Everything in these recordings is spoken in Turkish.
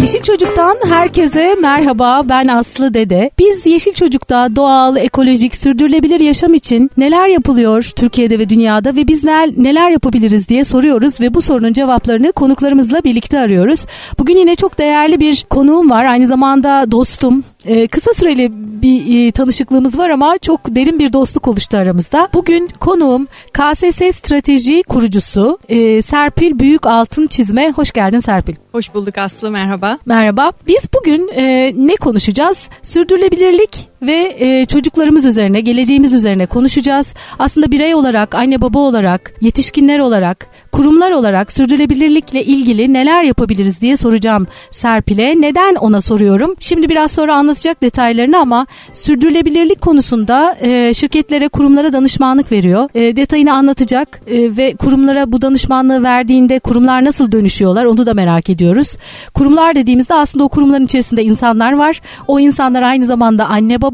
Yeşil Çocuk'tan herkese merhaba ben Aslı Dede. Biz Yeşil Çocuk'ta doğal, ekolojik, sürdürülebilir yaşam için neler yapılıyor Türkiye'de ve dünyada ve biz neler yapabiliriz diye soruyoruz ve bu sorunun cevaplarını konuklarımızla birlikte arıyoruz. Bugün yine çok değerli bir konuğum var aynı zamanda dostum. Ee, kısa süreli bir e, tanışıklığımız var ama çok derin bir dostluk oluştu aramızda. Bugün konuğum KSS Strateji kurucusu e, Serpil Büyük Altın Çizme. Hoş geldin Serpil. Hoş bulduk Aslı merhaba. Merhaba. Biz bugün e, ne konuşacağız? Sürdürülebilirlik ve e, çocuklarımız üzerine, geleceğimiz üzerine konuşacağız. Aslında birey olarak, anne baba olarak, yetişkinler olarak, kurumlar olarak sürdürülebilirlikle ilgili neler yapabiliriz diye soracağım Serpil'e. Neden ona soruyorum? Şimdi biraz sonra anlatacak detaylarını ama sürdürülebilirlik konusunda e, şirketlere, kurumlara danışmanlık veriyor. E, detayını anlatacak e, ve kurumlara bu danışmanlığı verdiğinde kurumlar nasıl dönüşüyorlar onu da merak ediyoruz. Kurumlar dediğimizde aslında o kurumların içerisinde insanlar var. O insanlar aynı zamanda anne baba.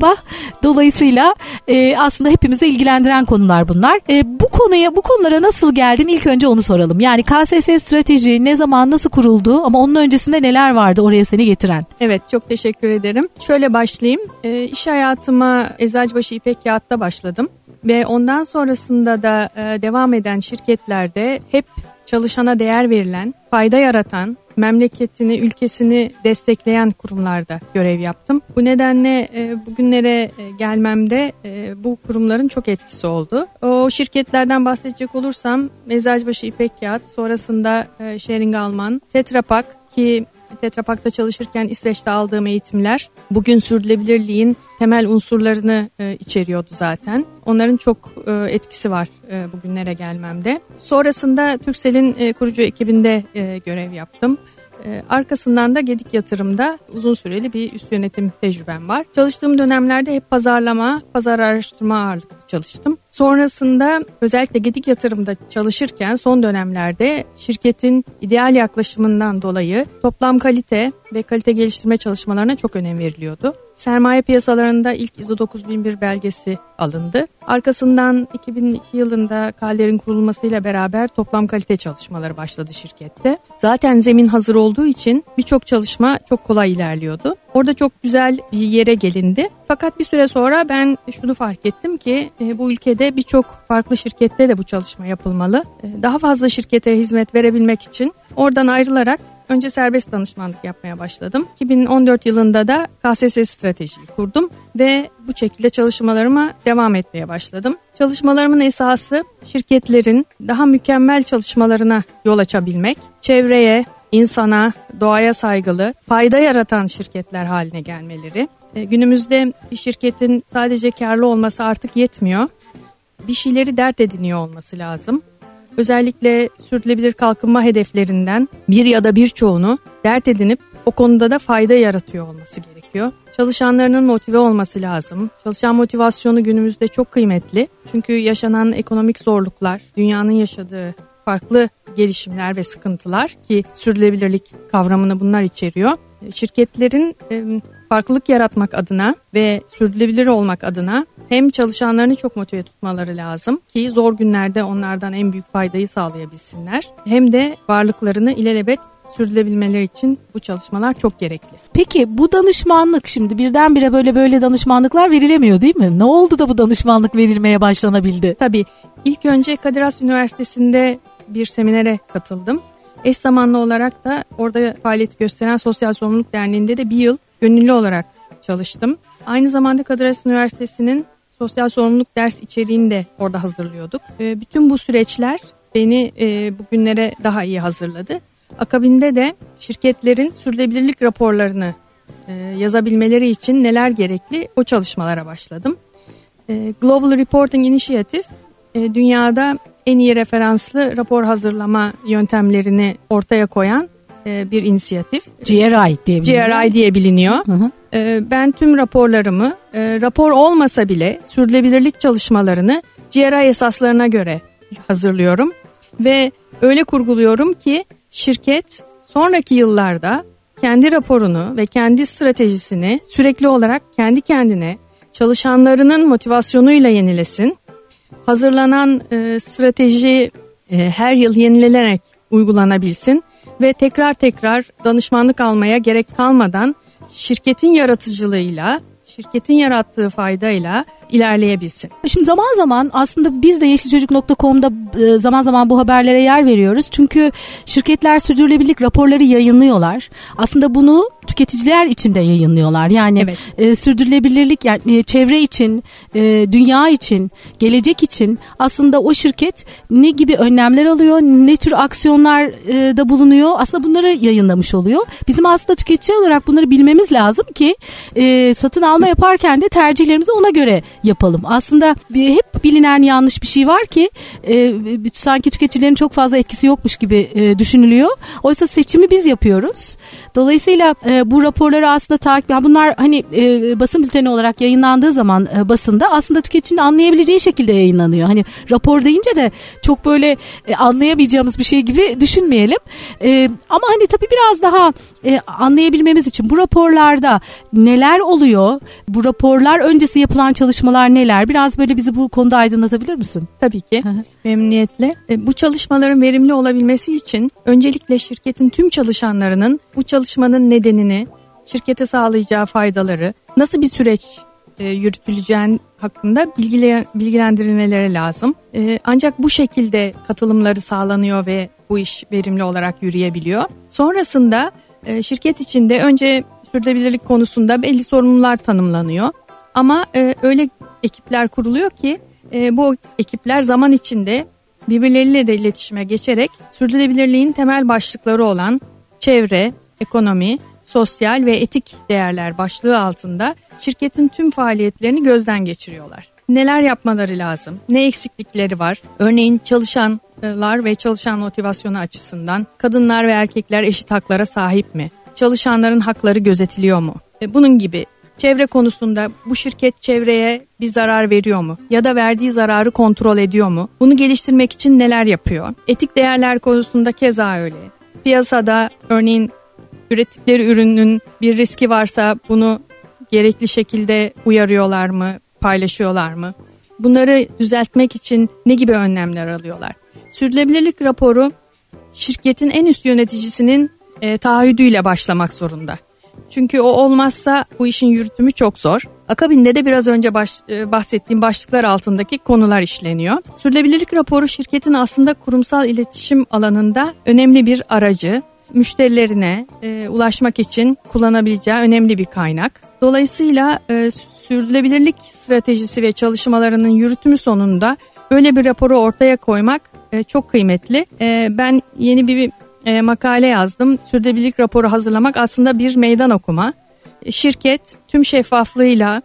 Dolayısıyla e, aslında hepimizi ilgilendiren konular bunlar. E, bu konuya, bu konulara nasıl geldin ilk önce onu soralım. Yani KSS strateji ne zaman nasıl kuruldu ama onun öncesinde neler vardı oraya seni getiren? Evet çok teşekkür ederim. Şöyle başlayayım. E, iş hayatıma Eczacıbaşı İpek Kağıt'ta başladım ve ondan sonrasında da e, devam eden şirketlerde hep çalışana değer verilen, fayda yaratan, memleketini, ülkesini destekleyen kurumlarda görev yaptım. Bu nedenle e, bugünlere e, gelmemde e, bu kurumların çok etkisi oldu. O şirketlerden bahsedecek olursam Eczacıbaşı İpek Kağıt, sonrasında e, Sharing Alman, Tetra Pak ki Tetra Pak'ta çalışırken İsveç'te aldığım eğitimler bugün sürdürülebilirliğin temel unsurlarını e, içeriyordu zaten. Onların çok e, etkisi var e, bugünlere gelmemde. Sonrasında Türksel'in e, kurucu ekibinde e, görev yaptım. E, arkasından da Gedik Yatırım'da uzun süreli bir üst yönetim tecrübem var. Çalıştığım dönemlerde hep pazarlama, pazar araştırma ağırlıklı çalıştım. Sonrasında özellikle Gedik Yatırım'da çalışırken son dönemlerde şirketin ideal yaklaşımından dolayı toplam kalite ve kalite geliştirme çalışmalarına çok önem veriliyordu. Sermaye piyasalarında ilk ISO 9001 belgesi alındı. Arkasından 2002 yılında Kalder'in kurulmasıyla beraber toplam kalite çalışmaları başladı şirkette. Zaten zemin hazır olduğu için birçok çalışma çok kolay ilerliyordu. Orada çok güzel bir yere gelindi. Fakat bir süre sonra ben şunu fark ettim ki e, bu ülkede birçok farklı şirkette de bu çalışma yapılmalı. E, daha fazla şirkete hizmet verebilmek için oradan ayrılarak önce serbest danışmanlık yapmaya başladım. 2014 yılında da KSS stratejiyi kurdum ve bu şekilde çalışmalarıma devam etmeye başladım. Çalışmalarımın esası şirketlerin daha mükemmel çalışmalarına yol açabilmek, çevreye, insana, doğaya saygılı, fayda yaratan şirketler haline gelmeleri. E, günümüzde bir şirketin sadece karlı olması artık yetmiyor. Bir şeyleri dert ediniyor olması lazım. Özellikle sürdürülebilir kalkınma hedeflerinden bir ya da birçoğunu dert edinip o konuda da fayda yaratıyor olması gerekiyor. Çalışanlarının motive olması lazım. Çalışan motivasyonu günümüzde çok kıymetli. Çünkü yaşanan ekonomik zorluklar, dünyanın yaşadığı farklı gelişimler ve sıkıntılar ki sürdürülebilirlik kavramını bunlar içeriyor. Şirketlerin farklılık yaratmak adına ve sürdürülebilir olmak adına hem çalışanlarını çok motive tutmaları lazım ki zor günlerde onlardan en büyük faydayı sağlayabilsinler. Hem de varlıklarını ilelebet sürdürülebilmeleri için bu çalışmalar çok gerekli. Peki bu danışmanlık şimdi birdenbire böyle böyle danışmanlıklar verilemiyor değil mi? Ne oldu da bu danışmanlık verilmeye başlanabildi? Tabii ilk önce Kadir Has Üniversitesi'nde bir seminere katıldım. Eş zamanlı olarak da orada faaliyet gösteren Sosyal Sorumluluk Derneği'nde de bir yıl gönüllü olarak çalıştım. Aynı zamanda Kadir Has Üniversitesi'nin sosyal sorumluluk ders içeriğini de orada hazırlıyorduk. E, bütün bu süreçler beni e, bugünlere daha iyi hazırladı. Akabinde de şirketlerin sürdürülebilirlik raporlarını e, yazabilmeleri için neler gerekli o çalışmalara başladım. E, Global Reporting Initiative dünyada en iyi referanslı rapor hazırlama yöntemlerini ortaya koyan e, bir inisiyatif. GRI diye biliniyor. GRI diye biliniyor. Hı hı. E, ben tüm raporlarımı e, rapor olmasa bile sürdürülebilirlik çalışmalarını GRI esaslarına göre hazırlıyorum ve öyle kurguluyorum ki şirket sonraki yıllarda kendi raporunu ve kendi stratejisini sürekli olarak kendi kendine çalışanlarının motivasyonuyla yenilesin. Hazırlanan e, strateji e, her yıl yenilenerek uygulanabilsin ve tekrar tekrar danışmanlık almaya gerek kalmadan şirketin yaratıcılığıyla, şirketin yarattığı faydayla ilerleyebilsin. Şimdi zaman zaman aslında biz de yeşilçocuk.com'da e, zaman zaman bu haberlere yer veriyoruz. Çünkü şirketler sürdürülebilirlik raporları yayınlıyorlar. Aslında bunu tüketiciler için de yayınlıyorlar. Yani evet. e, sürdürülebilirlik yani e, çevre için, e, dünya için, gelecek için aslında o şirket ne gibi önlemler alıyor, ne tür aksiyonlar e, da bulunuyor. Aslında bunları yayınlamış oluyor. Bizim aslında tüketici olarak bunları bilmemiz lazım ki e, satın alma yaparken de tercihlerimizi ona göre yapalım. Aslında hep bilinen yanlış bir şey var ki e, sanki tüketicilerin çok fazla etkisi yokmuş gibi e, düşünülüyor. Oysa seçimi biz yapıyoruz. Dolayısıyla e, bu raporları aslında takip yani bunlar hani e, basın bülteni olarak yayınlandığı zaman e, basında aslında tüketicinin anlayabileceği şekilde yayınlanıyor. Hani rapor deyince de çok böyle e, anlayamayacağımız bir şey gibi düşünmeyelim. E, ama hani tabii biraz daha e, anlayabilmemiz için bu raporlarda neler oluyor? Bu raporlar öncesi yapılan çalışmalar neler? Biraz böyle bizi bu konuda aydınlatabilir misin? Tabii ki. Memnuniyetle. E, bu çalışmaların verimli olabilmesi için öncelikle şirketin tüm çalışanlarının bu çalışmanın nedenini, şirkete sağlayacağı faydaları, nasıl bir süreç e, yürütüleceğin hakkında bilgilendirilmeleri lazım. E, ancak bu şekilde katılımları sağlanıyor ve bu iş verimli olarak yürüyebiliyor. Sonrasında şirket içinde önce sürdürülebilirlik konusunda belli sorumlular tanımlanıyor. Ama öyle ekipler kuruluyor ki e, bu ekipler zaman içinde birbirleriyle de iletişime geçerek sürdürülebilirliğin temel başlıkları olan çevre, ekonomi, sosyal ve etik değerler başlığı altında şirketin tüm faaliyetlerini gözden geçiriyorlar. Neler yapmaları lazım? Ne eksiklikleri var? Örneğin çalışanlar ve çalışan motivasyonu açısından kadınlar ve erkekler eşit haklara sahip mi? Çalışanların hakları gözetiliyor mu? E, bunun gibi Çevre konusunda bu şirket çevreye bir zarar veriyor mu? Ya da verdiği zararı kontrol ediyor mu? Bunu geliştirmek için neler yapıyor? Etik değerler konusunda keza öyle. Piyasada örneğin ürettikleri ürünün bir riski varsa bunu gerekli şekilde uyarıyorlar mı? Paylaşıyorlar mı? Bunları düzeltmek için ne gibi önlemler alıyorlar? Sürdürülebilirlik raporu şirketin en üst yöneticisinin e, taahhüdüyle başlamak zorunda. Çünkü o olmazsa bu işin yürütümü çok zor. Akabinde de biraz önce baş, e, bahsettiğim başlıklar altındaki konular işleniyor. Sürdürülebilirlik raporu şirketin aslında kurumsal iletişim alanında önemli bir aracı. Müşterilerine e, ulaşmak için kullanabileceği önemli bir kaynak. Dolayısıyla e, sürdürülebilirlik stratejisi ve çalışmalarının yürütümü sonunda böyle bir raporu ortaya koymak e, çok kıymetli. E, ben yeni bir e, makale yazdım. Sürdürülebilirlik raporu hazırlamak aslında bir meydan okuma. Şirket tüm şeffaflığıyla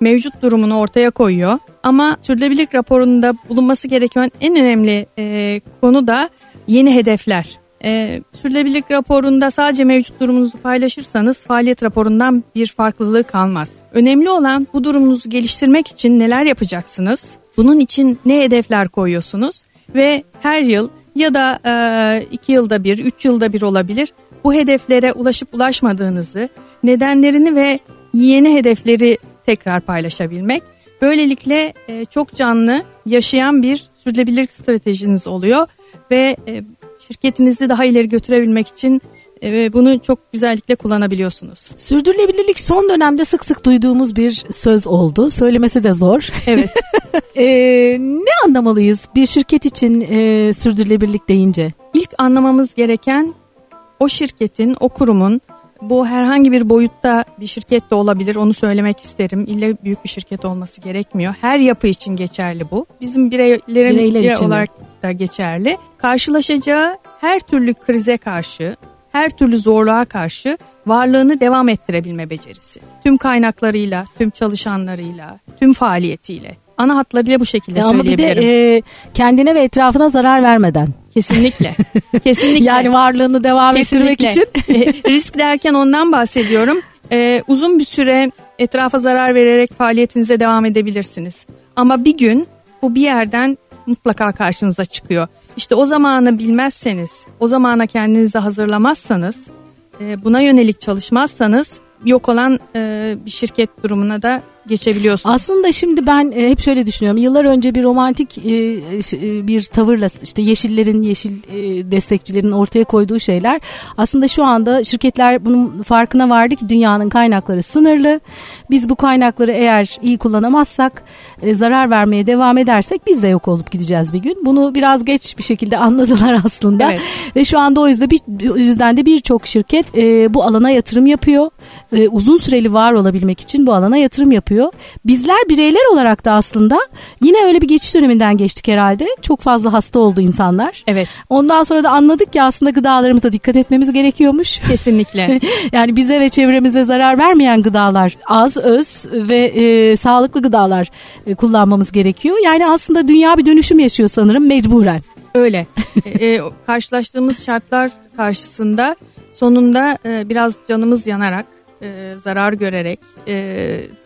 mevcut durumunu ortaya koyuyor. Ama sürdürülebilirlik raporunda bulunması gereken en önemli e, konu da yeni hedefler. E, sürdürülebilirlik raporunda sadece mevcut durumunuzu paylaşırsanız faaliyet raporundan bir farklılığı kalmaz. Önemli olan bu durumunuzu geliştirmek için neler yapacaksınız? Bunun için ne hedefler koyuyorsunuz? Ve her yıl ya da e, iki yılda bir, üç yılda bir olabilir. Bu hedeflere ulaşıp ulaşmadığınızı, nedenlerini ve yeni hedefleri tekrar paylaşabilmek. Böylelikle e, çok canlı, yaşayan bir sürdürülebilirlik stratejiniz oluyor ve e, şirketinizi daha ileri götürebilmek için ve bunu çok güzellikle kullanabiliyorsunuz. Sürdürülebilirlik son dönemde sık sık duyduğumuz bir söz oldu. Söylemesi de zor. Evet. e, ne anlamalıyız bir şirket için e, sürdürülebilirlik deyince? İlk anlamamız gereken o şirketin, o kurumun bu herhangi bir boyutta bir şirket de olabilir onu söylemek isterim. İlle büyük bir şirket olması gerekmiyor. Her yapı için geçerli bu. Bizim bireylerin Bireyler birey olarak da geçerli. Karşılaşacağı her türlü krize karşı her türlü zorluğa karşı varlığını devam ettirebilme becerisi. Tüm kaynaklarıyla, tüm çalışanlarıyla, tüm faaliyetiyle. Ana hatlarıyla bu şekilde ya söyleyebilirim. Ama bir de e, kendine ve etrafına zarar vermeden. Kesinlikle. Kesinlikle. yani varlığını devam Kesinlikle. ettirmek için. e, risk derken ondan bahsediyorum. E, uzun bir süre etrafa zarar vererek faaliyetinize devam edebilirsiniz. Ama bir gün bu bir yerden mutlaka karşınıza çıkıyor. İşte o zamanı bilmezseniz, o zamana kendinizi hazırlamazsanız, e, buna yönelik çalışmazsanız yok olan e, bir şirket durumuna da geçebiliyorsunuz. Aslında şimdi ben e, hep şöyle düşünüyorum. Yıllar önce bir romantik e, e, bir tavırla işte yeşillerin, yeşil e, destekçilerin ortaya koyduğu şeyler aslında şu anda şirketler bunun farkına vardı ki dünyanın kaynakları sınırlı. Biz bu kaynakları eğer iyi kullanamazsak, e, zarar vermeye devam edersek biz de yok olup gideceğiz bir gün. Bunu biraz geç bir şekilde anladılar aslında. Evet. Ve şu anda o yüzden bir yüzden de birçok şirket e, bu alana yatırım yapıyor. E, uzun süreli var olabilmek için bu alana yatırım yapıyor. Bizler bireyler olarak da aslında yine öyle bir geçiş döneminden geçtik herhalde. Çok fazla hasta oldu insanlar. Evet. Ondan sonra da anladık ki aslında gıdalarımıza dikkat etmemiz gerekiyormuş. Kesinlikle. yani bize ve çevremize zarar vermeyen gıdalar az, öz ve e, sağlıklı gıdalar e, kullanmamız gerekiyor. Yani aslında dünya bir dönüşüm yaşıyor sanırım mecburen. Öyle. e, e, karşılaştığımız şartlar karşısında sonunda e, biraz canımız yanarak e, zarar görerek e,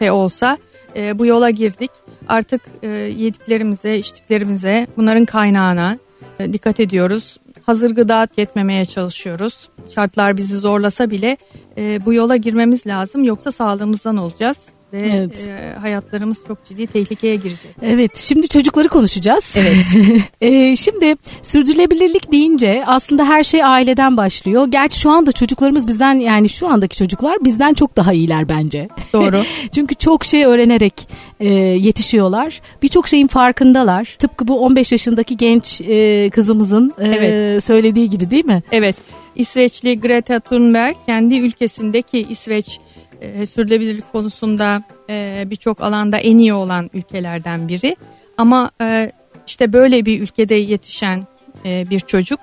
de olsa e, bu yola girdik. Artık e, yediklerimize, içtiklerimize, bunların kaynağına e, dikkat ediyoruz. Hazır gıda tüketmemeye çalışıyoruz. Şartlar bizi zorlasa bile e, bu yola girmemiz lazım yoksa sağlığımızdan olacağız ve evet. e, hayatlarımız çok ciddi tehlikeye girecek. Evet şimdi çocukları konuşacağız. Evet. e, şimdi sürdürülebilirlik deyince aslında her şey aileden başlıyor. Gerçi şu anda çocuklarımız bizden yani şu andaki çocuklar bizden çok daha iyiler bence. Doğru. Çünkü çok şey öğrenerek e, yetişiyorlar. Birçok şeyin farkındalar. Tıpkı bu 15 yaşındaki genç e, kızımızın e, evet. söylediği gibi değil mi? Evet. İsveçli Greta Thunberg kendi ülkesindeki İsveç e, sürdürülebilirlik konusunda e, birçok alanda en iyi olan ülkelerden biri. Ama e, işte böyle bir ülkede yetişen e, bir çocuk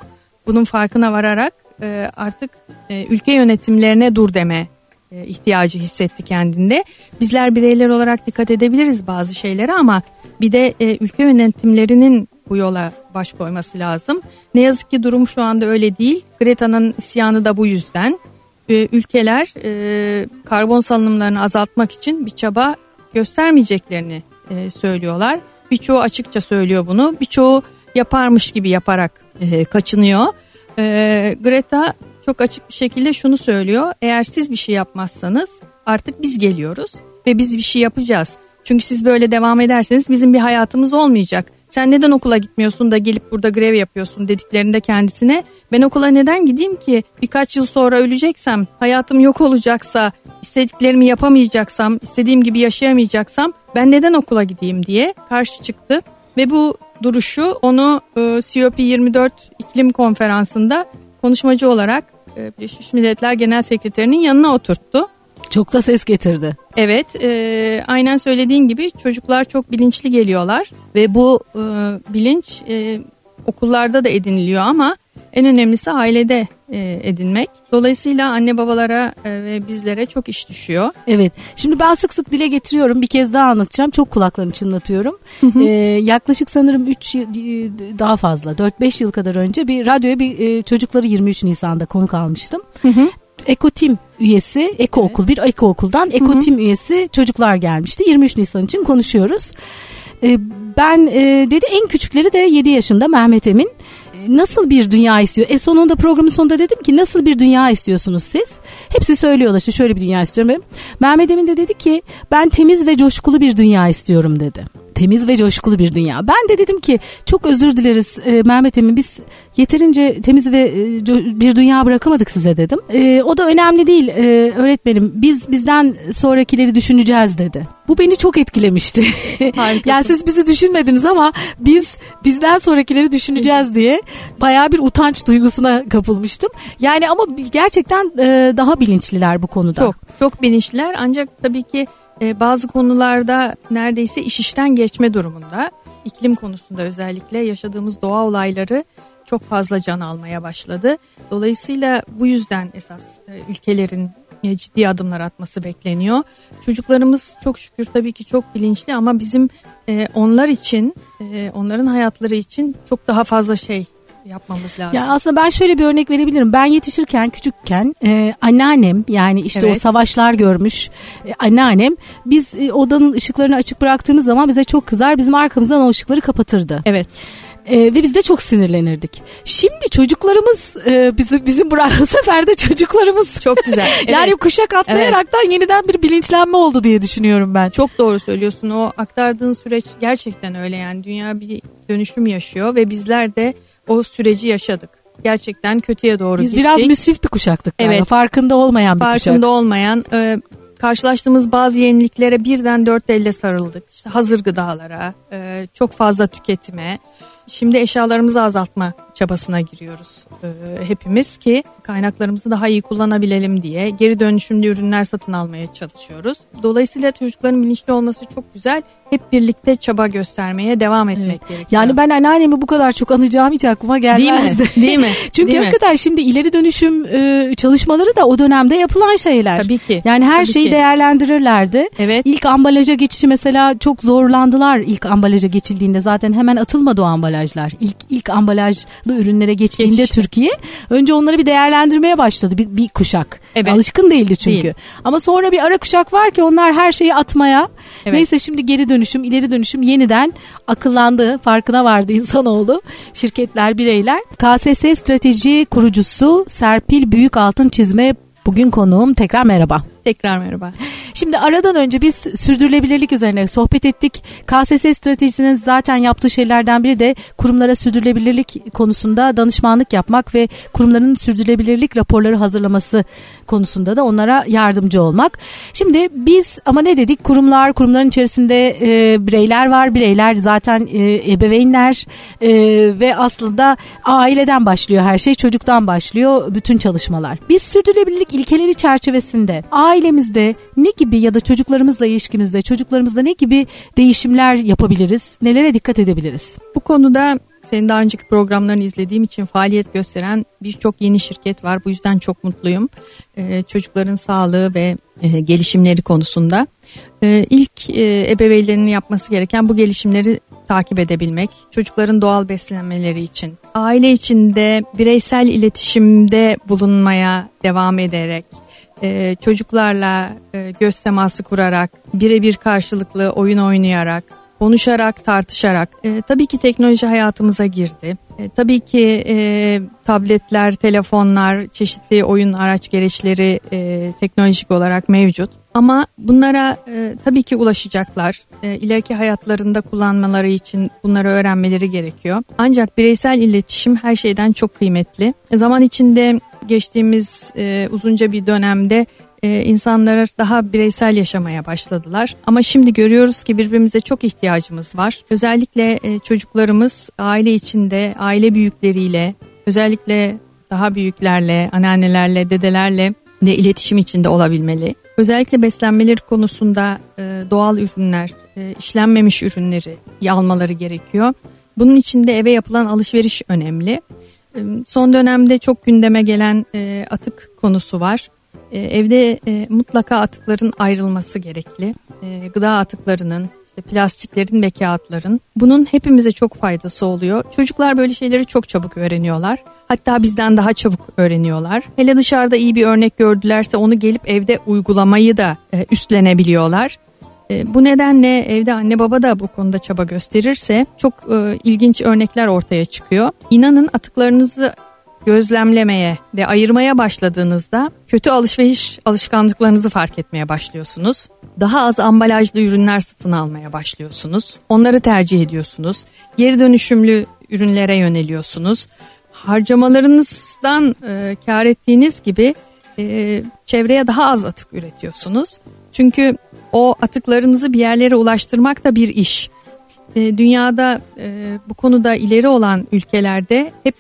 bunun farkına vararak e, artık e, ülke yönetimlerine dur deme e, ihtiyacı hissetti kendinde. Bizler bireyler olarak dikkat edebiliriz bazı şeylere ama bir de e, ülke yönetimlerinin bu yola baş koyması lazım. Ne yazık ki durum şu anda öyle değil. Greta'nın isyanı da bu yüzden ülkeler e, karbon salınımlarını azaltmak için bir çaba göstermeyeceklerini e, söylüyorlar. Birçoğu açıkça söylüyor bunu. Birçoğu yaparmış gibi yaparak e, kaçınıyor. E, Greta çok açık bir şekilde şunu söylüyor. Eğer siz bir şey yapmazsanız artık biz geliyoruz ve biz bir şey yapacağız. Çünkü siz böyle devam ederseniz bizim bir hayatımız olmayacak. Sen neden okula gitmiyorsun da gelip burada grev yapıyorsun dediklerinde kendisine ben okula neden gideyim ki? Birkaç yıl sonra öleceksem hayatım yok olacaksa istediklerimi yapamayacaksam istediğim gibi yaşayamayacaksam ben neden okula gideyim? diye karşı çıktı. Ve bu duruşu onu e, COP24 iklim konferansında konuşmacı olarak e, Birleşmiş Milletler Genel Sekreterinin yanına oturttu. Çok da ses getirdi. Evet e, aynen söylediğin gibi çocuklar çok bilinçli geliyorlar ve bu e, bilinç e, okullarda da ediniliyor ama en önemlisi ailede e, edinmek. Dolayısıyla anne babalara e, ve bizlere çok iş düşüyor. Evet. Şimdi ben sık sık dile getiriyorum. Bir kez daha anlatacağım. Çok kulaklarımı çınlatıyorum. ee, yaklaşık sanırım 3 yıl daha fazla 4-5 yıl kadar önce bir radyoya bir e, çocukları 23 Nisan'da konuk almıştım. Ekotim üyesi, Eko evet. Okul bir Eko Okul'dan Ekotim üyesi çocuklar gelmişti. 23 Nisan için konuşuyoruz. Ee, ben e, dedi en küçükleri de 7 yaşında Mehmet Emin nasıl bir dünya istiyor? E sonunda programın sonunda dedim ki nasıl bir dünya istiyorsunuz siz? Hepsi söylüyorlar işte şöyle bir dünya istiyorum. Mehmet Emin de dedi ki ben temiz ve coşkulu bir dünya istiyorum dedi temiz ve coşkulu bir dünya. Ben de dedim ki çok özür dileriz e, Mehmet Emin biz yeterince temiz ve e, bir dünya bırakamadık size dedim. E, o da önemli değil e, öğretmenim biz bizden sonrakileri düşüneceğiz dedi. Bu beni çok etkilemişti. yani siz bizi düşünmediniz ama biz bizden sonrakileri düşüneceğiz diye baya bir utanç duygusuna kapılmıştım. Yani ama gerçekten e, daha bilinçliler bu konuda. Çok çok bilinçliler ancak tabii ki e, bazı konularda neredeyse iş işten geçme durumunda. İklim konusunda özellikle yaşadığımız doğa olayları çok fazla can almaya başladı. Dolayısıyla bu yüzden esas e, ülkelerin e, ciddi adımlar atması bekleniyor. Çocuklarımız çok şükür tabii ki çok bilinçli ama bizim e, onlar için, e, onların hayatları için çok daha fazla şey yapmamız lazım. Ya aslında ben şöyle bir örnek verebilirim. Ben yetişirken küçükken e, anneannem yani işte evet. o savaşlar görmüş e, anneannem biz e, odanın ışıklarını açık bıraktığımız zaman bize çok kızar. Bizim arkamızdan o ışıkları kapatırdı. Evet. E, ve biz de çok sinirlenirdik. Şimdi çocuklarımız e, bizim bizim bu sefer de çocuklarımız çok güzel. Evet. yani kuşak atlayaraktan evet. yeniden bir bilinçlenme oldu diye düşünüyorum ben. Çok doğru söylüyorsun. O aktardığın süreç gerçekten öyle yani dünya bir dönüşüm yaşıyor ve bizler de o süreci yaşadık gerçekten kötüye doğru Biz gittik. biraz müsrif bir kuşaktık. Evet. Farkında olmayan bir Farkında kuşak. Farkında olmayan. E, karşılaştığımız bazı yeniliklere birden dört elle sarıldık. İşte hazır gıdalara, e, çok fazla tüketime. Şimdi eşyalarımızı azaltma çabasına giriyoruz e, hepimiz ki kaynaklarımızı daha iyi kullanabilelim diye geri dönüşümlü ürünler satın almaya çalışıyoruz. Dolayısıyla çocukların bilinçli olması çok güzel. Hep birlikte çaba göstermeye devam etmek evet. gerekiyor. Yani ben anneannemi bu kadar çok anacağım hiç aklıma gelmezdi. Değil mi? Değil mi? Çünkü Değil hakikaten mi? şimdi ileri dönüşüm e, çalışmaları da o dönemde yapılan şeyler. Tabii ki. Yani her Tabii şeyi ki. değerlendirirlerdi. Evet. İlk ambalaja geçişi mesela çok zorlandılar ilk ambalaja geçildiğinde zaten hemen atılmadı o ambalajlar. İlk ilk ambalaj ürünlere geçtiğinde Geçişte. Türkiye önce onları bir değerlendirmeye başladı bir, bir kuşak. Evet. Alışkın değildi çünkü. Değil. Ama sonra bir ara kuşak var ki onlar her şeyi atmaya. Evet. Neyse şimdi geri dönüşüm, ileri dönüşüm yeniden akıllandı, farkına vardı insanoğlu. Şirketler, bireyler. KSS strateji kurucusu Serpil Büyük Altın Çizme bugün konuğum. Tekrar merhaba. Tekrar merhaba. Şimdi aradan önce biz sürdürülebilirlik üzerine sohbet ettik. KSS stratejisinin zaten yaptığı şeylerden biri de kurumlara sürdürülebilirlik konusunda danışmanlık yapmak ve kurumların sürdürülebilirlik raporları hazırlaması konusunda da onlara yardımcı olmak. Şimdi biz ama ne dedik? Kurumlar, kurumların içerisinde e, bireyler var. Bireyler zaten e, ebeveynler e, ve aslında aileden başlıyor her şey. Çocuktan başlıyor bütün çalışmalar. Biz sürdürülebilirlik ilkeleri çerçevesinde ailemizde ne gibi ya da çocuklarımızla ilişkimizde çocuklarımızda ne gibi değişimler yapabiliriz? Nelere dikkat edebiliriz? Bu konuda senin daha önceki programlarını izlediğim için faaliyet gösteren birçok yeni şirket var. Bu yüzden çok mutluyum. Ee, çocukların sağlığı ve e, gelişimleri konusunda. Ee, ilk e, ebeveynlerin yapması gereken bu gelişimleri takip edebilmek, çocukların doğal beslenmeleri için, aile içinde bireysel iletişimde bulunmaya devam ederek, e, çocuklarla e, göz teması kurarak, birebir karşılıklı oyun oynayarak, konuşarak, tartışarak. E, tabii ki teknoloji hayatımıza girdi. E, tabii ki e, tabletler, telefonlar, çeşitli oyun araç gereçleri e, teknolojik olarak mevcut. Ama bunlara e, tabii ki ulaşacaklar. E, ileriki hayatlarında kullanmaları için bunları öğrenmeleri gerekiyor. Ancak bireysel iletişim her şeyden çok kıymetli. E, zaman içinde geçtiğimiz e, uzunca bir dönemde e, insanlar daha bireysel yaşamaya başladılar. Ama şimdi görüyoruz ki birbirimize çok ihtiyacımız var. Özellikle e, çocuklarımız aile içinde, aile büyükleriyle, özellikle daha büyüklerle, anneannelerle, dedelerle de iletişim içinde olabilmeli. Özellikle beslenmeleri konusunda e, doğal ürünler, e, işlenmemiş ürünleri almaları gerekiyor. Bunun için de eve yapılan alışveriş önemli. Son dönemde çok gündeme gelen e, atık konusu var. E, evde e, mutlaka atıkların ayrılması gerekli. Gıda atıklarının, işte plastiklerin ve kağıtların. Bunun hepimize çok faydası oluyor. Çocuklar böyle şeyleri çok çabuk öğreniyorlar. Hatta bizden daha çabuk öğreniyorlar. Hele dışarıda iyi bir örnek gördülerse onu gelip evde uygulamayı da üstlenebiliyorlar. E, bu nedenle evde anne baba da bu konuda çaba gösterirse çok e, ilginç örnekler ortaya çıkıyor. İnanın atıklarınızı gözlemlemeye ve ayırmaya başladığınızda kötü alışveriş alışkanlıklarınızı fark etmeye başlıyorsunuz. Daha az ambalajlı ürünler satın almaya başlıyorsunuz. Onları tercih ediyorsunuz. Geri dönüşümlü ürünlere yöneliyorsunuz. Harcamalarınızdan e, kar ettiğiniz gibi e, çevreye daha az atık üretiyorsunuz. Çünkü o atıklarınızı bir yerlere ulaştırmak da bir iş. E, dünyada e, bu konuda ileri olan ülkelerde hep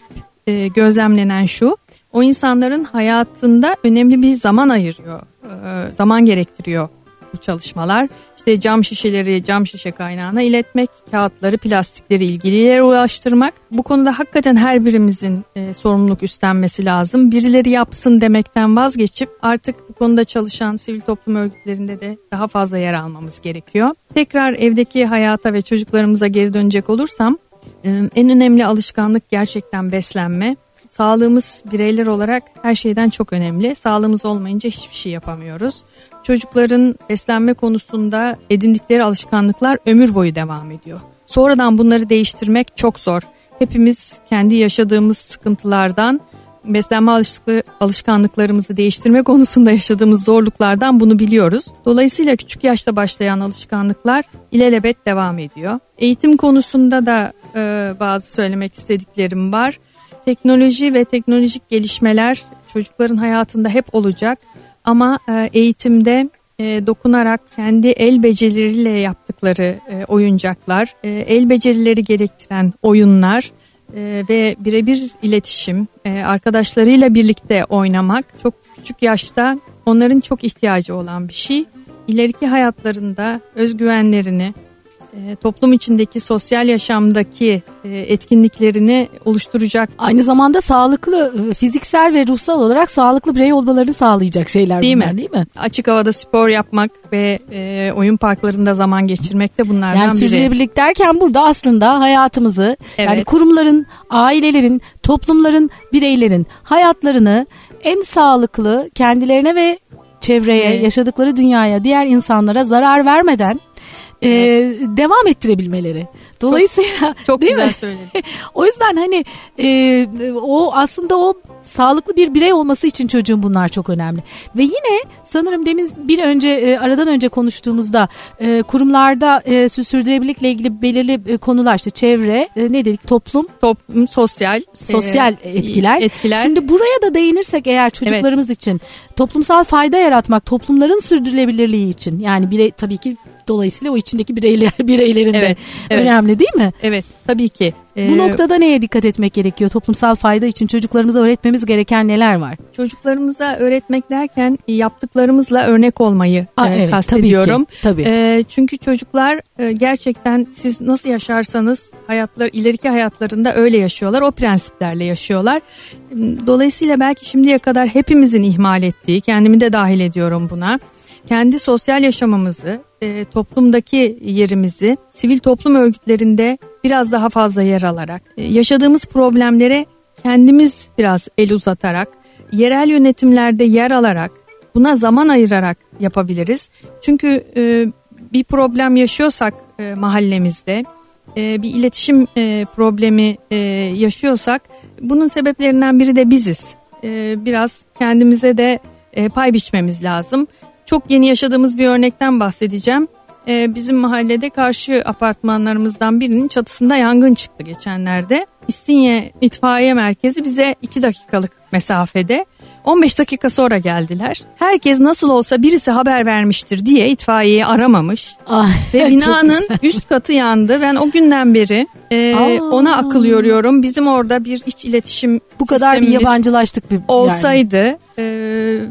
e, gözlemlenen şu. O insanların hayatında önemli bir zaman ayırıyor. E, zaman gerektiriyor bu çalışmalar. İşte cam şişeleri cam şişe kaynağına iletmek, kağıtları, plastikleri ilgili yere ulaştırmak. Bu konuda hakikaten her birimizin e, sorumluluk üstlenmesi lazım. Birileri yapsın demekten vazgeçip artık bu konuda çalışan sivil toplum örgütlerinde de daha fazla yer almamız gerekiyor. Tekrar evdeki hayata ve çocuklarımıza geri dönecek olursam en önemli alışkanlık gerçekten beslenme. Sağlığımız bireyler olarak her şeyden çok önemli. Sağlığımız olmayınca hiçbir şey yapamıyoruz. Çocukların beslenme konusunda edindikleri alışkanlıklar ömür boyu devam ediyor. Sonradan bunları değiştirmek çok zor. hepimiz kendi yaşadığımız sıkıntılardan beslenme alışkanlıklarımızı değiştirme konusunda yaşadığımız zorluklardan bunu biliyoruz. Dolayısıyla küçük yaşta başlayan alışkanlıklar ilelebet devam ediyor. Eğitim konusunda da e, bazı söylemek istediklerim var. Teknoloji ve teknolojik gelişmeler çocukların hayatında hep olacak ama e, eğitimde e, dokunarak kendi el becerileriyle yaptıkları e, oyuncaklar, el becerileri gerektiren oyunlar ve birebir iletişim, arkadaşlarıyla birlikte oynamak çok küçük yaşta onların çok ihtiyacı olan bir şey. İleriki hayatlarında özgüvenlerini, e, toplum içindeki sosyal yaşamdaki e, etkinliklerini oluşturacak. Aynı zamanda sağlıklı e, fiziksel ve ruhsal olarak sağlıklı birey olmalarını sağlayacak şeyler değil bunlar mi? değil mi? Açık havada spor yapmak ve e, oyun parklarında zaman geçirmek de bunlardan yani biri. Sürdürülebilirlik derken burada aslında hayatımızı evet. yani kurumların, ailelerin, toplumların, bireylerin hayatlarını en sağlıklı kendilerine ve çevreye, evet. yaşadıkları dünyaya, diğer insanlara zarar vermeden e, devam ettirebilmeleri. Dolayısıyla çok, çok değil güzel mi? söyledin. o yüzden hani e, o aslında o sağlıklı bir birey olması için çocuğun bunlar çok önemli. Ve yine sanırım demin bir önce e, aradan önce konuştuğumuzda e, kurumlarda e, sürdürülebilirlikle ilgili belirli e, konular işte çevre e, ne dedik toplum toplum sosyal sosyal e, etkiler. etkiler. Şimdi buraya da değinirsek eğer çocuklarımız evet. için toplumsal fayda yaratmak toplumların sürdürülebilirliği için yani birey tabii ki dolayısıyla o içindeki bireyler bireylerin de evet, evet. Önemli değil mi? Evet tabii ki. Ee, Bu noktada neye dikkat etmek gerekiyor? Toplumsal fayda için çocuklarımıza öğretmemiz gereken neler var? Çocuklarımıza öğretmek derken yaptıklarımızla örnek olmayı Aa, e, evet, kastediyorum. Tabii ki, tabii. E, çünkü çocuklar e, gerçekten siz nasıl yaşarsanız hayatlar ileriki hayatlarında öyle yaşıyorlar. O prensiplerle yaşıyorlar. Dolayısıyla belki şimdiye kadar hepimizin ihmal ettiği, kendimi de dahil ediyorum buna kendi sosyal yaşamımızı, e, toplumdaki yerimizi sivil toplum örgütlerinde biraz daha fazla yer alarak, e, yaşadığımız problemlere kendimiz biraz el uzatarak, yerel yönetimlerde yer alarak, buna zaman ayırarak yapabiliriz. Çünkü e, bir problem yaşıyorsak e, mahallemizde, e, bir iletişim e, problemi e, yaşıyorsak, bunun sebeplerinden biri de biziz. E, biraz kendimize de e, pay biçmemiz lazım. Çok yeni yaşadığımız bir örnekten bahsedeceğim. Ee, bizim mahallede karşı apartmanlarımızdan birinin çatısında yangın çıktı geçenlerde. İstinye İtfaiye Merkezi bize 2 dakikalık mesafede 15 dakika sonra geldiler. Herkes nasıl olsa birisi haber vermiştir diye itfaiyeyi aramamış. Ay, Ve binanın üst katı yandı. Ben o günden beri e, ona akıl yoruyorum. Bizim orada bir iç iletişim bu kadar bir yabancılaştık bir olsaydı yani. e,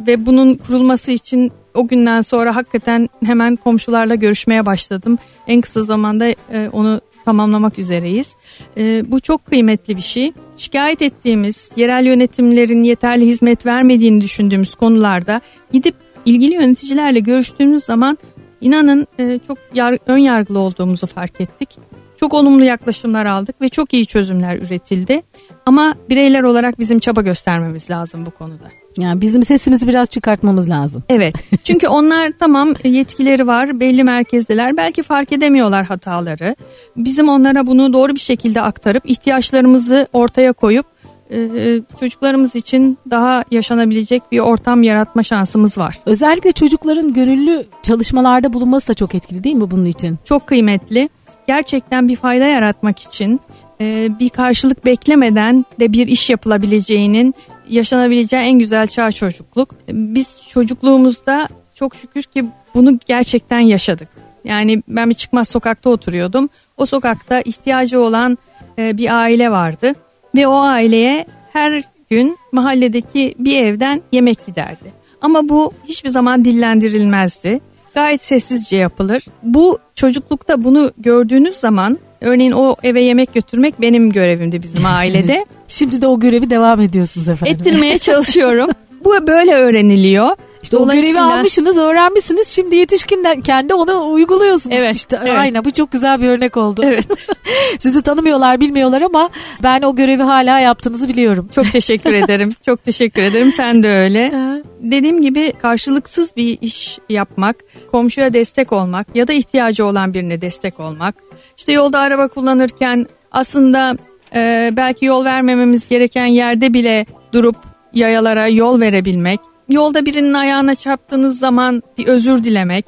ve bunun kurulması için o günden sonra hakikaten hemen komşularla görüşmeye başladım. En kısa zamanda e, onu tamamlamak üzereyiz. E, bu çok kıymetli bir şey. Şikayet ettiğimiz yerel yönetimlerin yeterli hizmet vermediğini düşündüğümüz konularda gidip ilgili yöneticilerle görüştüğümüz zaman inanın e, çok yar, ön yargılı olduğumuzu fark ettik. Çok olumlu yaklaşımlar aldık ve çok iyi çözümler üretildi. Ama bireyler olarak bizim çaba göstermemiz lazım bu konuda. Yani bizim sesimizi biraz çıkartmamız lazım. Evet. Çünkü onlar tamam yetkileri var, belli merkezdeler. Belki fark edemiyorlar hataları. Bizim onlara bunu doğru bir şekilde aktarıp ihtiyaçlarımızı ortaya koyup e, çocuklarımız için daha yaşanabilecek bir ortam yaratma şansımız var. Özellikle çocukların gönüllü çalışmalarda bulunması da çok etkili değil mi bunun için? Çok kıymetli. Gerçekten bir fayda yaratmak için e, bir karşılık beklemeden de bir iş yapılabileceğinin yaşanabileceği en güzel çağ çocukluk. Biz çocukluğumuzda çok şükür ki bunu gerçekten yaşadık. Yani ben bir çıkmaz sokakta oturuyordum. O sokakta ihtiyacı olan e, bir aile vardı ve o aileye her gün mahalledeki bir evden yemek giderdi. Ama bu hiçbir zaman dillendirilmezdi. Gayet sessizce yapılır. Bu çocuklukta bunu gördüğünüz zaman Örneğin o eve yemek götürmek benim görevimdi bizim ailede. Şimdi de o görevi devam ediyorsunuz efendim. Ettirmeye çalışıyorum. Bu böyle öğreniliyor. İşte o görevi almışsınız, öğrenmişsiniz. Şimdi yetişkinden kendi onu uyguluyorsunuz. Evet, işte. Evet. Aynen bu çok güzel bir örnek oldu. Evet. Sizi tanımıyorlar, bilmiyorlar ama ben o görevi hala yaptığınızı biliyorum. Çok teşekkür ederim. Çok teşekkür ederim. Sen de öyle. Dediğim gibi karşılıksız bir iş yapmak, komşuya destek olmak ya da ihtiyacı olan birine destek olmak. İşte yolda araba kullanırken aslında e, belki yol vermememiz gereken yerde bile durup yayalara yol verebilmek. Yolda birinin ayağına çarptığınız zaman bir özür dilemek.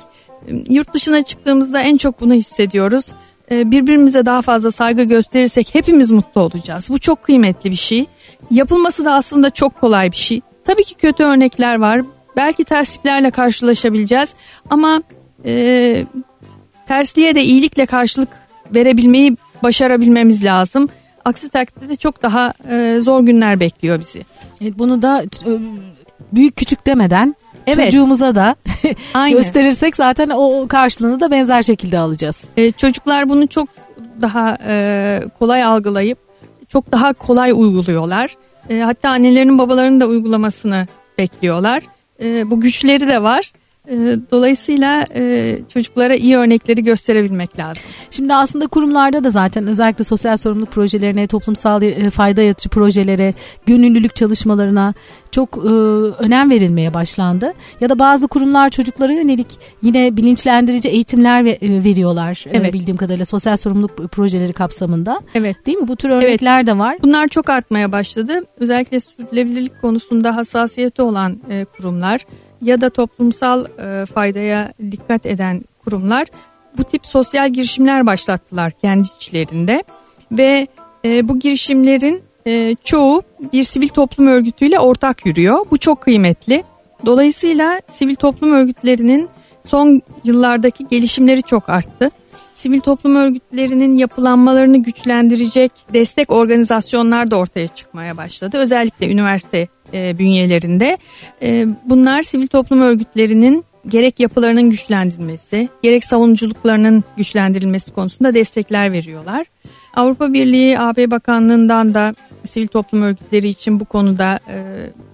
Yurt dışına çıktığımızda en çok bunu hissediyoruz. E, birbirimize daha fazla saygı gösterirsek hepimiz mutlu olacağız. Bu çok kıymetli bir şey. Yapılması da aslında çok kolay bir şey. Tabii ki kötü örnekler var. Belki tersliklerle karşılaşabileceğiz ama e, tersliğe de iyilikle karşılık verebilmeyi başarabilmemiz lazım. Aksi takdirde çok daha e, zor günler bekliyor bizi. Evet, bunu da e, büyük küçük demeden Evet. çocuğumuza da gösterirsek zaten o karşılığını da benzer şekilde alacağız. E, çocuklar bunu çok daha e, kolay algılayıp çok daha kolay uyguluyorlar. E, hatta annelerinin babalarının da uygulamasını bekliyorlar. E, bu güçleri de var. E, dolayısıyla e, çocuklara iyi örnekleri gösterebilmek lazım. Şimdi aslında kurumlarda da zaten özellikle sosyal sorumluluk projelerine, toplumsal e, fayda yaratıcı projelere, gönüllülük çalışmalarına çok e, önem verilmeye başlandı. Ya da bazı kurumlar çocuklara yönelik yine bilinçlendirici eğitimler ve- e, veriyorlar e, Evet. bildiğim kadarıyla sosyal sorumluluk projeleri kapsamında. Evet. Değil mi? Bu tür örnekler de var. Bunlar çok artmaya başladı. Özellikle sürdürülebilirlik konusunda hassasiyeti olan e, kurumlar ya da toplumsal e, faydaya dikkat eden kurumlar bu tip sosyal girişimler başlattılar kendi içlerinde ve e, bu girişimlerin e, çoğu bir sivil toplum örgütüyle ortak yürüyor. Bu çok kıymetli. Dolayısıyla sivil toplum örgütlerinin son yıllardaki gelişimleri çok arttı. Sivil toplum örgütlerinin yapılanmalarını güçlendirecek destek organizasyonlar da ortaya çıkmaya başladı. Özellikle üniversite e, bünyelerinde. E, bunlar sivil toplum örgütlerinin gerek yapılarının güçlendirilmesi, gerek savunuculuklarının güçlendirilmesi konusunda destekler veriyorlar. Avrupa Birliği AB Bakanlığı'ndan da sivil toplum örgütleri için bu konuda e,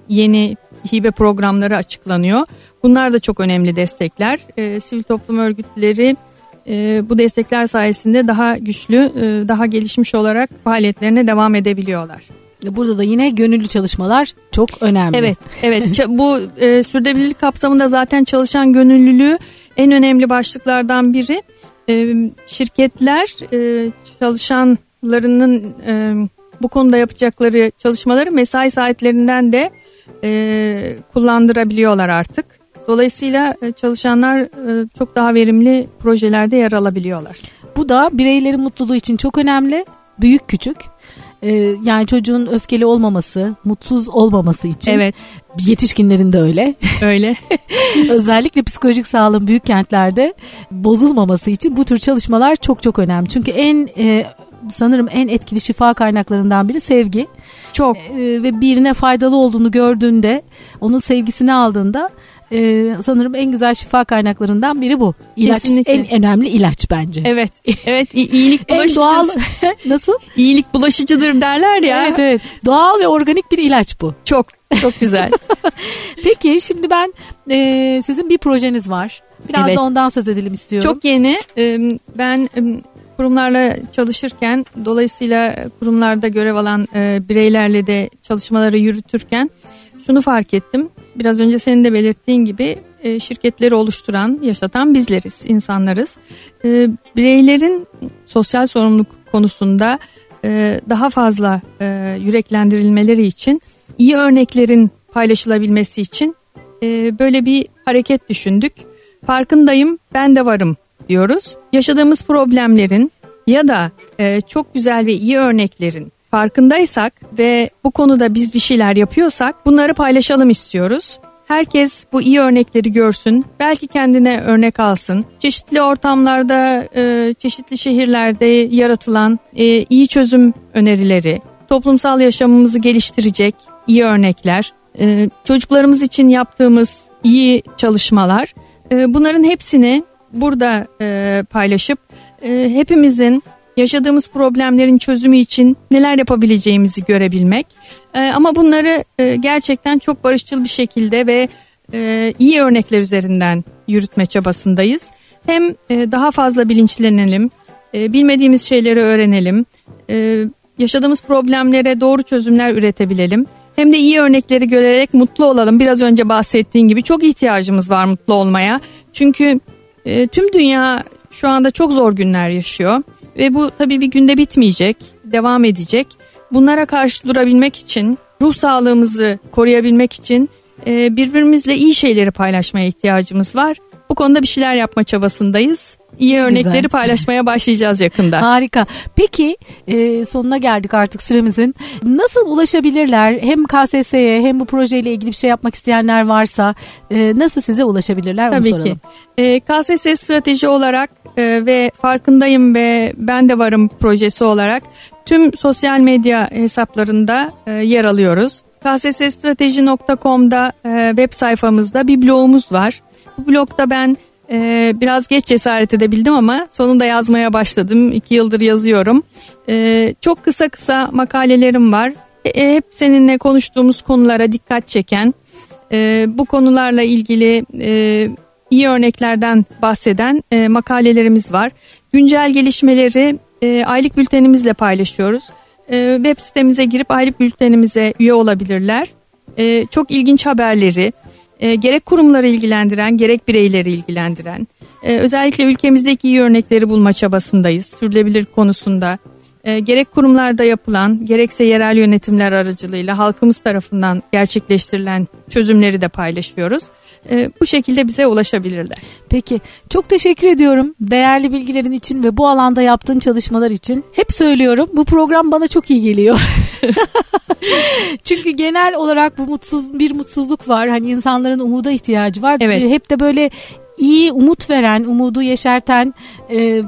yeni hibe programları açıklanıyor. Bunlar da çok önemli destekler. E, sivil toplum örgütleri e, bu destekler sayesinde daha güçlü, e, daha gelişmiş olarak faaliyetlerine devam edebiliyorlar. Burada da yine gönüllü çalışmalar çok önemli. Evet, evet. Bu e, sürdürülebilirlik kapsamında zaten çalışan gönüllülüğü en önemli başlıklardan biri. E, şirketler e, çalışanlarının e, bu konuda yapacakları çalışmaları mesai saatlerinden de e, kullandırabiliyorlar artık. Dolayısıyla e, çalışanlar e, çok daha verimli projelerde yer alabiliyorlar. Bu da bireylerin mutluluğu için çok önemli. Büyük küçük. Ee, yani çocuğun öfkeli olmaması, mutsuz olmaması için. Evet, Yetişkinlerin de öyle. öyle. Özellikle psikolojik sağlığın büyük kentlerde bozulmaması için bu tür çalışmalar çok çok önemli. Çünkü en e, sanırım en etkili şifa kaynaklarından biri sevgi. Çok. E, ve birine faydalı olduğunu gördüğünde, onun sevgisini aldığında e, sanırım en güzel şifa kaynaklarından biri bu. İlaç Kesinlikle. en önemli ilaç bence. Evet, evet. İyilik bulaşıcı. doğal nasıl? İyilik bulaşıcıdır derler ya. Evet evet. Doğal ve organik bir ilaç bu. Çok, çok güzel. Peki şimdi ben e, sizin bir projeniz var. Biraz Evet. da ondan söz edelim istiyorum. Çok yeni. Ee, Ben e, kurumlarla çalışırken, dolayısıyla kurumlarda görev alan e, bireylerle de çalışmaları yürütürken şunu fark ettim. Biraz önce senin de belirttiğin gibi e, şirketleri oluşturan, yaşatan bizleriz, insanlarız. E, Bireylerin sosyal sorumluluk konusunda e, daha fazla yüreklendirilmeleri için, iyi örneklerin paylaşılabilmesi için böyle bir hareket düşündük. Farkındayım, ben de varım diyoruz. Yaşadığımız problemlerin ya da çok güzel ve iyi örneklerin farkındaysak ve bu konuda biz bir şeyler yapıyorsak bunları paylaşalım istiyoruz. Herkes bu iyi örnekleri görsün, belki kendine örnek alsın. Çeşitli ortamlarda, e, çeşitli şehirlerde yaratılan e, iyi çözüm önerileri, toplumsal yaşamımızı geliştirecek iyi örnekler, e, çocuklarımız için yaptığımız iyi çalışmalar, bunların hepsini burada paylaşıp hepimizin yaşadığımız problemlerin çözümü için neler yapabileceğimizi görebilmek. E, ama bunları e, gerçekten çok barışçıl bir şekilde ve e, iyi örnekler üzerinden yürütme çabasındayız. Hem e, daha fazla bilinçlenelim, e, bilmediğimiz şeyleri öğrenelim, e, yaşadığımız problemlere doğru çözümler üretebilelim. Hem de iyi örnekleri görerek mutlu olalım. Biraz önce bahsettiğin gibi çok ihtiyacımız var mutlu olmaya. Çünkü e, tüm dünya şu anda çok zor günler yaşıyor ve bu tabii bir günde bitmeyecek. devam edecek. Bunlara karşı durabilmek için, ruh sağlığımızı koruyabilmek için e, birbirimizle iyi şeyleri paylaşmaya ihtiyacımız var. Bu konuda bir şeyler yapma çabasındayız. İyi örnekleri Güzel. paylaşmaya başlayacağız yakında. Harika. Peki e, sonuna geldik artık süremizin. Nasıl ulaşabilirler? Hem KSS'ye hem bu projeyle ilgili bir şey yapmak isteyenler varsa e, nasıl size ulaşabilirler? Tabii soralım. ki. E, KSS strateji olarak e, ve farkındayım ve ben de varım projesi olarak tüm sosyal medya hesaplarında e, yer alıyoruz. kssstrateji.com'da e, web sayfamızda bir blogumuz var. Bu blogda ben e, biraz geç cesaret edebildim ama sonunda yazmaya başladım. İki yıldır yazıyorum. E, çok kısa kısa makalelerim var. E, hep seninle konuştuğumuz konulara dikkat çeken, e, bu konularla ilgili e, iyi örneklerden bahseden e, makalelerimiz var. Güncel gelişmeleri e, aylık bültenimizle paylaşıyoruz. E, web sitemize girip aylık bültenimize üye olabilirler. E, çok ilginç haberleri, e, gerek kurumları ilgilendiren gerek bireyleri ilgilendiren e, özellikle ülkemizdeki iyi örnekleri bulma çabasındayız sürdürülebilir konusunda e, gerek kurumlarda yapılan gerekse yerel yönetimler aracılığıyla halkımız tarafından gerçekleştirilen çözümleri de paylaşıyoruz. E, bu şekilde bize ulaşabilirler. Peki çok teşekkür ediyorum değerli bilgilerin için ve bu alanda yaptığın çalışmalar için. Hep söylüyorum bu program bana çok iyi geliyor. Çünkü genel olarak bu mutsuz bir mutsuzluk var. Hani insanların umuda ihtiyacı var. Evet. Hep de böyle iyi umut veren, umudu yeşerten, e,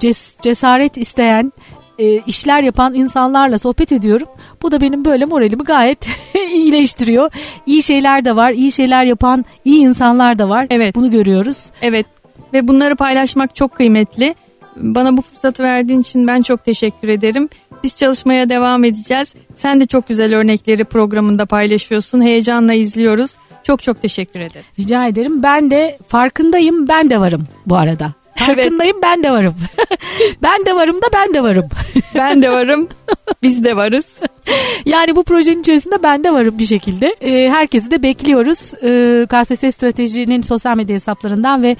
ces, cesaret isteyen e, işler yapan insanlarla sohbet ediyorum. Bu da benim böyle moralimi gayet iyileştiriyor. İyi şeyler de var, iyi şeyler yapan iyi insanlar da var. Evet. Bunu görüyoruz. Evet ve bunları paylaşmak çok kıymetli. Bana bu fırsatı verdiğin için ben çok teşekkür ederim. Biz çalışmaya devam edeceğiz. Sen de çok güzel örnekleri programında paylaşıyorsun. Heyecanla izliyoruz. Çok çok teşekkür ederim. Rica ederim. Ben de farkındayım. Ben de varım bu arada. Farkındayım evet. ben de varım. ben de varım da ben de varım. ben de varım. Biz de varız. Yani bu projenin içerisinde ben de varım bir şekilde. Ee, herkesi de bekliyoruz. Ee, KSS Strateji'nin sosyal medya hesaplarından ve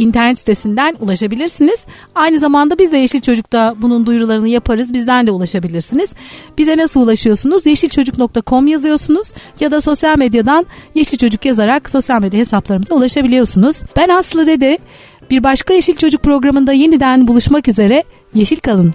internet sitesinden ulaşabilirsiniz. Aynı zamanda biz de Yeşil Çocuk'ta bunun duyurularını yaparız. Bizden de ulaşabilirsiniz. Bize nasıl ulaşıyorsunuz? Yeşilçocuk.com yazıyorsunuz ya da sosyal medyadan Yeşil Çocuk yazarak sosyal medya hesaplarımıza ulaşabiliyorsunuz. Ben Aslı Dede. Bir başka Yeşil Çocuk programında yeniden buluşmak üzere. Yeşil kalın.